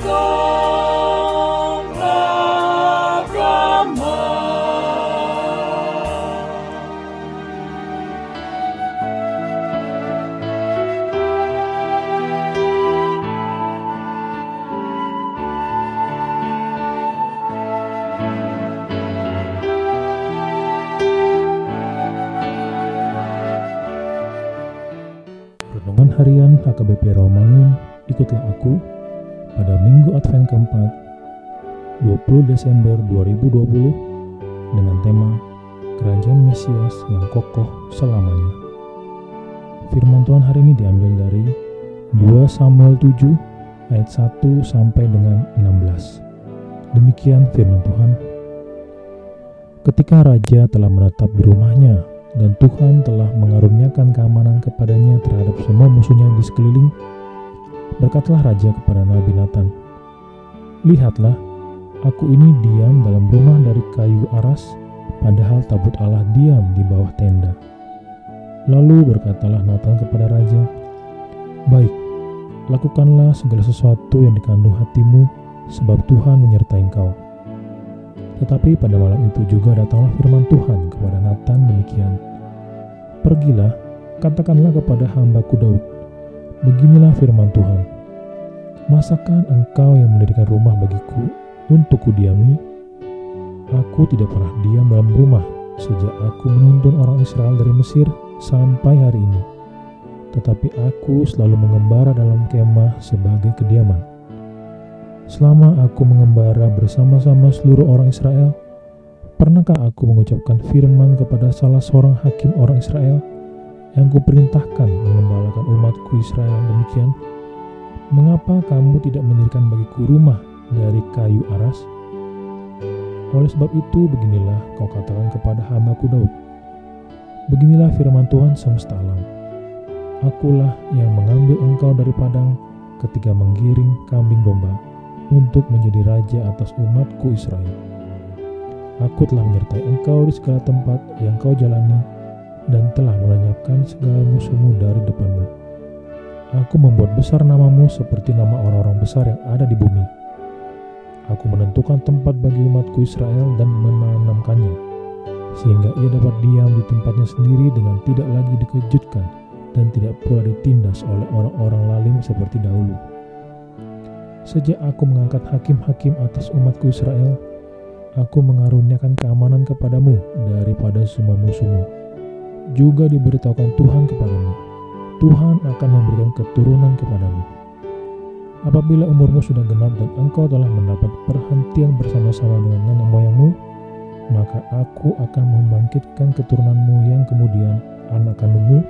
Renungan Harian HKBP Romangun, ikutlah aku pada Minggu Advent keempat 20 Desember 2020 dengan tema Kerajaan Mesias yang kokoh selamanya. Firman Tuhan hari ini diambil dari 2 Samuel 7 ayat 1 sampai dengan 16. Demikian firman Tuhan. Ketika raja telah menetap di rumahnya dan Tuhan telah mengaruniakan keamanan kepadanya terhadap semua musuhnya di sekeliling, berkatlah raja kepada Nabi Nathan, Lihatlah, aku ini diam dalam rumah dari kayu aras, padahal tabut Allah diam di bawah tenda. Lalu berkatalah Nathan kepada raja, Baik, lakukanlah segala sesuatu yang dikandung hatimu, sebab Tuhan menyertai engkau. Tetapi pada malam itu juga datanglah firman Tuhan kepada Nathan demikian. Pergilah, katakanlah kepada hambaku Daud, beginilah firman Tuhan. Masakan engkau yang mendirikan rumah bagiku untuk kudiami? Aku tidak pernah diam dalam rumah sejak aku menuntun orang Israel dari Mesir sampai hari ini. Tetapi aku selalu mengembara dalam kemah sebagai kediaman Selama aku mengembara bersama-sama seluruh orang Israel, pernahkah aku mengucapkan firman kepada salah seorang hakim orang Israel yang kuperintahkan mengembalakan umatku Israel demikian? Mengapa kamu tidak mendirikan bagiku rumah dari kayu aras? Oleh sebab itu, beginilah kau katakan kepada hambaku Daud. Beginilah firman Tuhan semesta alam. Akulah yang mengambil engkau dari padang ketika menggiring kambing domba untuk menjadi raja atas umatku Israel. Aku telah menyertai engkau di segala tempat yang kau jalani dan telah melenyapkan segala musuhmu dari depanmu. Aku membuat besar namamu seperti nama orang-orang besar yang ada di bumi. Aku menentukan tempat bagi umatku Israel dan menanamkannya, sehingga ia dapat diam di tempatnya sendiri dengan tidak lagi dikejutkan dan tidak pula ditindas oleh orang-orang lalim seperti dahulu. Sejak aku mengangkat hakim-hakim atas umatku Israel, aku mengaruniakan keamanan kepadamu daripada semua musuhmu. Juga diberitahukan Tuhan kepadamu, Tuhan akan memberikan keturunan kepadamu. Apabila umurmu sudah genap dan engkau telah mendapat perhentian bersama-sama dengan nenek moyangmu, maka aku akan membangkitkan keturunanmu yang kemudian anak kandungmu,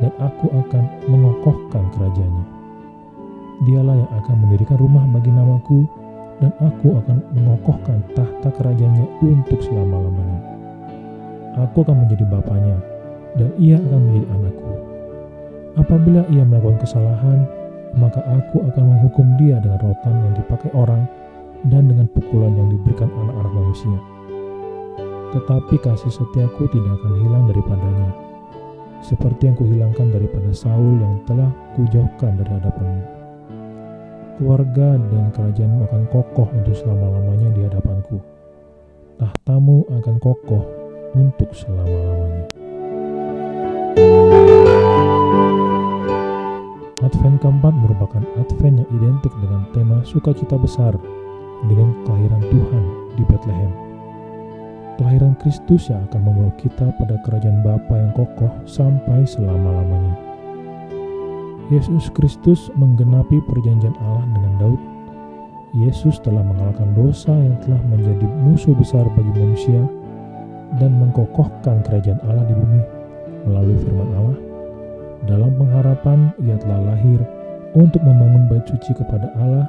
dan aku akan mengokohkan kerajaannya. Dialah yang akan mendirikan rumah bagi namaku, dan aku akan mengokohkan tahta kerajaannya untuk selama-lamanya. Aku akan menjadi bapaknya, dan ia akan menjadi anakku. Apabila ia melakukan kesalahan, maka aku akan menghukum dia dengan rotan yang dipakai orang dan dengan pukulan yang diberikan anak-anak manusia. Tetapi kasih setiaku tidak akan hilang daripadanya, seperti yang kuhilangkan daripada Saul yang telah kujauhkan dari hadapanmu keluarga dan kerajaanmu akan kokoh untuk selama-lamanya di hadapanku. Tahtamu akan kokoh untuk selama-lamanya. Advent keempat merupakan Advent yang identik dengan tema sukacita besar dengan kelahiran Tuhan di Bethlehem. Kelahiran Kristus yang akan membawa kita pada kerajaan Bapa yang kokoh sampai selama-lamanya. Yesus Kristus menggenapi perjanjian Allah dengan Daud. Yesus telah mengalahkan dosa yang telah menjadi musuh besar bagi manusia dan mengkokohkan kerajaan Allah di bumi melalui firman Allah. Dalam pengharapan ia telah lahir untuk membangun bait suci kepada Allah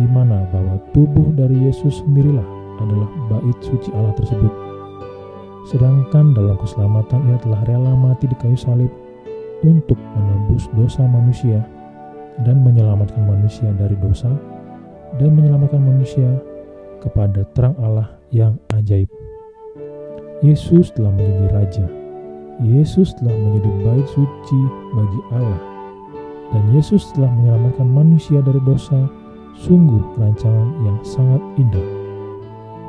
di mana bahwa tubuh dari Yesus sendirilah adalah bait suci Allah tersebut. Sedangkan dalam keselamatan ia telah rela mati di kayu salib untuk menebus dosa manusia dan menyelamatkan manusia dari dosa dan menyelamatkan manusia kepada terang Allah yang ajaib. Yesus telah menjadi raja. Yesus telah menjadi bait suci bagi Allah. Dan Yesus telah menyelamatkan manusia dari dosa. Sungguh rancangan yang sangat indah.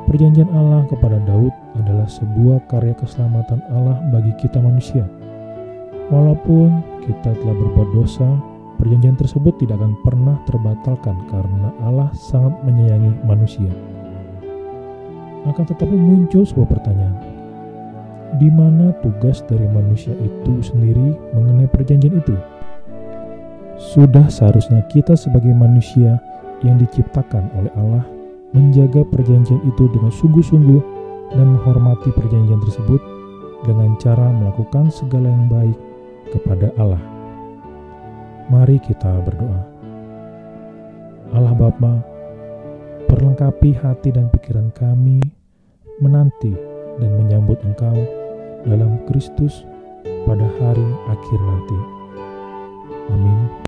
Perjanjian Allah kepada Daud adalah sebuah karya keselamatan Allah bagi kita manusia Walaupun kita telah berbuat dosa, perjanjian tersebut tidak akan pernah terbatalkan karena Allah sangat menyayangi manusia. Akan tetapi muncul sebuah pertanyaan. Di mana tugas dari manusia itu sendiri mengenai perjanjian itu? Sudah seharusnya kita sebagai manusia yang diciptakan oleh Allah menjaga perjanjian itu dengan sungguh-sungguh dan menghormati perjanjian tersebut dengan cara melakukan segala yang baik kepada Allah. Mari kita berdoa. Allah Bapa, perlengkapi hati dan pikiran kami menanti dan menyambut Engkau dalam Kristus pada hari akhir nanti. Amin.